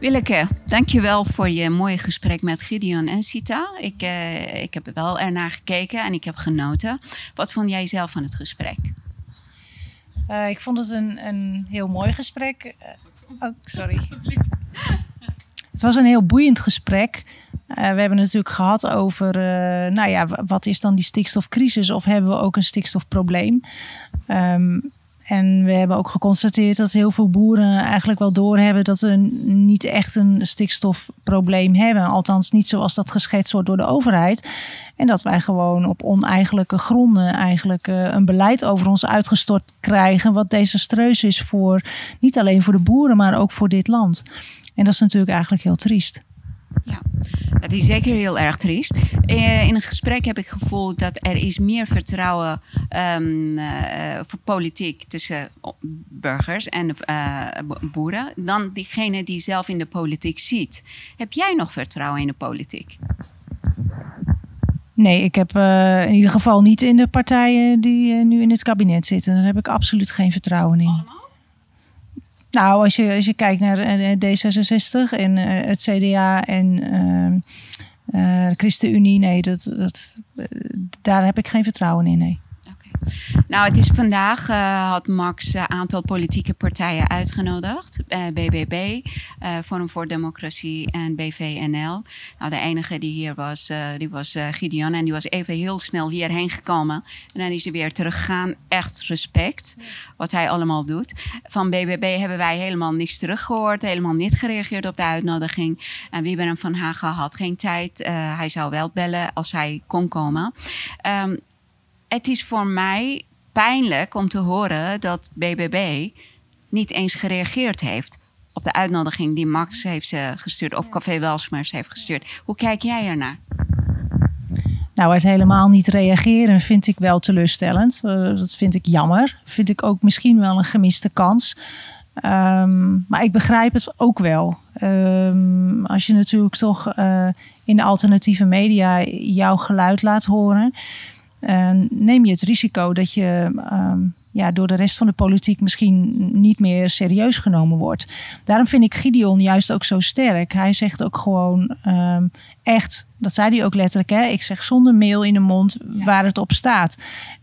Willeke, dankjewel voor je mooie gesprek met Gideon en Sita. Ik, uh, ik heb wel ernaar gekeken en ik heb genoten. Wat vond jij zelf van het gesprek? Uh, ik vond het een, een heel mooi gesprek. Uh, oh, sorry. Het was een heel boeiend gesprek. Uh, we hebben het natuurlijk gehad over, nou ja, wat is dan die stikstofcrisis of hebben we ook een stikstofprobleem? Um, en we hebben ook geconstateerd dat heel veel boeren eigenlijk wel doorhebben dat we niet echt een stikstofprobleem hebben. Althans, niet zoals dat geschetst wordt door de overheid. En dat wij gewoon op oneigenlijke gronden eigenlijk uh, een beleid over ons uitgestort krijgen. Wat desastreus is voor niet alleen voor de boeren, maar ook voor dit land. En dat is natuurlijk eigenlijk heel triest. Dat is zeker heel erg triest. Eh, in een gesprek heb ik gevoeld dat er is meer vertrouwen um, uh, voor politiek tussen burgers en uh, boeren dan diegene die zelf in de politiek ziet. Heb jij nog vertrouwen in de politiek? Nee, ik heb in ieder geval niet in de partijen die nu in het kabinet zitten. Daar heb ik absoluut geen vertrouwen in. Allemaal? Nou, als je, als je kijkt naar eh, D66 en uh, het CDA en uh, ChristenUnie, nee, dat, dat, daar heb ik geen vertrouwen in. Nee. Nou, het is vandaag uh, had Max een aantal politieke partijen uitgenodigd. Uh, BBB, uh, Forum voor Democratie en BVNL. Nou, de enige die hier was, die was Gideon. En die was even heel snel hierheen gekomen. En dan is hij weer teruggegaan. Echt respect wat hij allemaal doet. Van BBB hebben wij helemaal niks teruggehoord. Helemaal niet gereageerd op de uitnodiging. En Wieberen van Hagen had geen tijd. hij zou wel bellen als hij kon komen. Um, het is voor mij pijnlijk om te horen dat BBB niet eens gereageerd heeft op de uitnodiging die Max heeft uh, gestuurd of Café Welsmers heeft gestuurd. Hoe kijk jij ernaar? Nou, het helemaal niet reageren vind ik wel teleurstellend. Uh, dat vind ik jammer. Vind ik ook misschien wel een gemiste kans. Um, maar ik begrijp het ook wel. Um, als je natuurlijk toch uh, in de alternatieve media jouw geluid laat horen neem je het risico dat je ehm, ja, door de rest van de politiek misschien niet meer serieus genomen wordt. Daarom vind ik Gideon juist ook zo sterk. Hij zegt ook gewoon um, echt, dat zei hij ook letterlijk, hè, ik zeg zonder mail in de mond waar het op staat.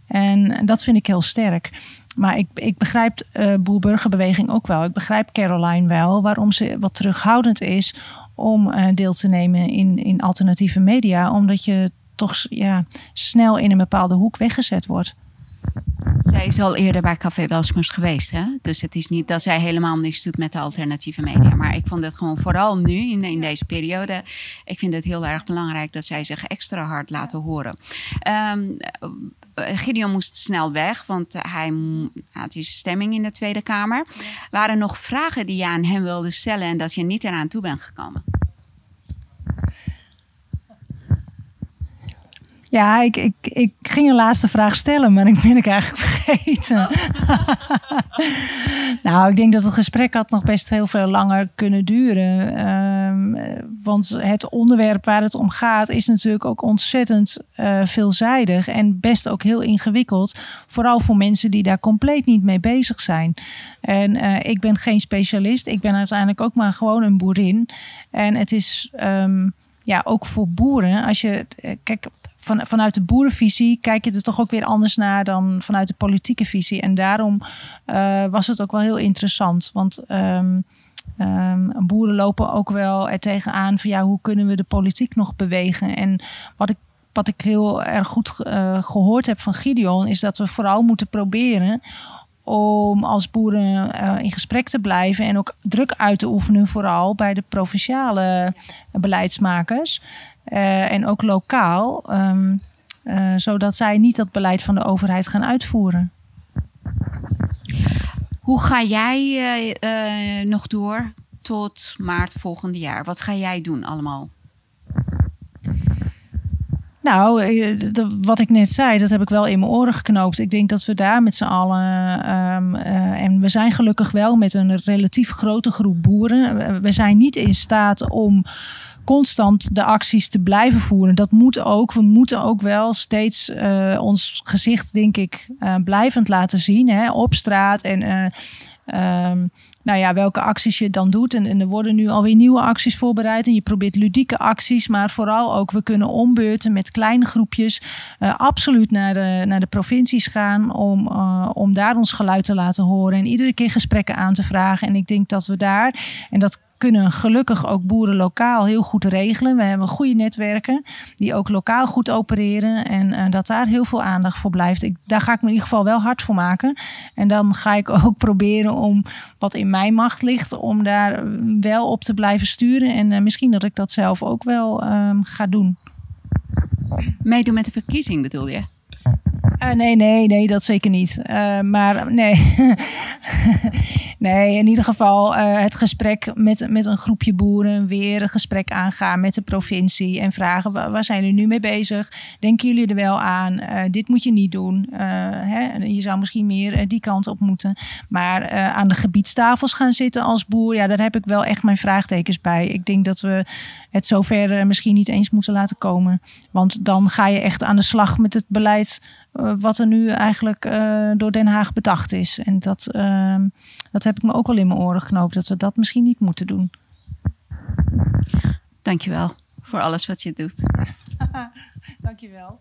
En dat vind ik heel sterk. Maar ik, ik begrijp uh, Boerburgerbeweging ook wel. Ik begrijp Caroline wel waarom ze wat terughoudend is om uh, deel te nemen in, in alternatieve media. Omdat je toch ja, snel in een bepaalde hoek weggezet wordt. Zij is al eerder bij Café Welsmers geweest. Hè? Dus het is niet dat zij helemaal niks doet met de alternatieve media. Maar ik vond het gewoon vooral nu, in, in deze periode. Ik vind het heel erg belangrijk dat zij zich extra hard laten horen. Um, Gideon moest snel weg, want hij had die stemming in de Tweede Kamer. Waren nog vragen die je aan hem wilde stellen en dat je niet eraan toe bent gekomen? Ja, ik, ik, ik ging een laatste vraag stellen, maar ik ben ik eigenlijk vergeten. nou, ik denk dat het gesprek had nog best heel veel langer kunnen duren. Um, want het onderwerp waar het om gaat is natuurlijk ook ontzettend uh, veelzijdig en best ook heel ingewikkeld. Vooral voor mensen die daar compleet niet mee bezig zijn. En uh, ik ben geen specialist. Ik ben uiteindelijk ook maar gewoon een boerin. En het is um, ja, ook voor boeren. Als je, eh, kijk, van, vanuit de boerenvisie kijk je er toch ook weer anders naar dan vanuit de politieke visie. En daarom uh, was het ook wel heel interessant. Want um, um, boeren lopen ook wel er tegenaan van ja, hoe kunnen we de politiek nog bewegen? En wat ik wat ik heel erg goed uh, gehoord heb van Gideon, is dat we vooral moeten proberen om als boeren uh, in gesprek te blijven en ook druk uit te oefenen, vooral bij de provinciale beleidsmakers uh, en ook lokaal, um, uh, zodat zij niet dat beleid van de overheid gaan uitvoeren. Hoe ga jij nog door tot maart volgende jaar? Wat ga jij doen allemaal? Nou, eh, wat ik net zei, dat heb ik wel in mijn oren geknoopt. Ik denk dat we daar met z'n allen. Um, uh, en we zijn gelukkig wel met een relatief grote groep boeren. We zijn niet in staat om constant de acties te blijven voeren. Dat moet ook. We moeten ook wel steeds uh, ons gezicht, denk ik, blijvend laten zien hè, op straat. En um, nou ja, welke acties je dan doet. En, er worden nu alweer nieuwe acties voorbereid. En je probeert ludieke acties, maar vooral ook we kunnen ombeurten met kleine groepjes. Uh, absoluut naar de, naar de provincies gaan om, uh, om daar ons geluid te laten horen. En iedere keer gesprekken aan te vragen. En ik denk dat we daar, en dat kunnen gelukkig ook boeren lokaal heel goed regelen. We hebben goede netwerken die ook lokaal goed opereren. En uh, dat daar heel veel aandacht voor blijft. Ik, daar ga ik me in ieder geval wel hard voor maken. En dan ga ik ook proberen om wat in mijn macht ligt, om daar wel op te blijven sturen. En uh, misschien dat ik dat zelf ook wel um, ga doen. Meedoen met de verkiezing bedoel je? Uh, nee, nee, nee, dat zeker niet. Maar nee. nee, in ieder geval uh, het gesprek met, met een groepje boeren. Weer een gesprek aangaan met de provincie. En vragen, waar, zijn jullie nu mee bezig? Denken jullie er wel aan? dit moet je niet doen. Hè? Je zou misschien meer die kant op moeten. Maar aan de gebiedstafels gaan zitten als boer. Ja, daar heb ik wel echt mijn vraagtekens bij. Ik denk dat we het zover misschien niet eens moeten laten komen. Want dan ga je echt aan de slag met het beleid wat er nu eigenlijk uh, door Den Haag bedacht is. En dat, uh, dat heb ik me ook al in mijn oren geknoopt, dat we dat misschien niet moeten doen. Dankjewel voor alles wat je doet. Dankjewel.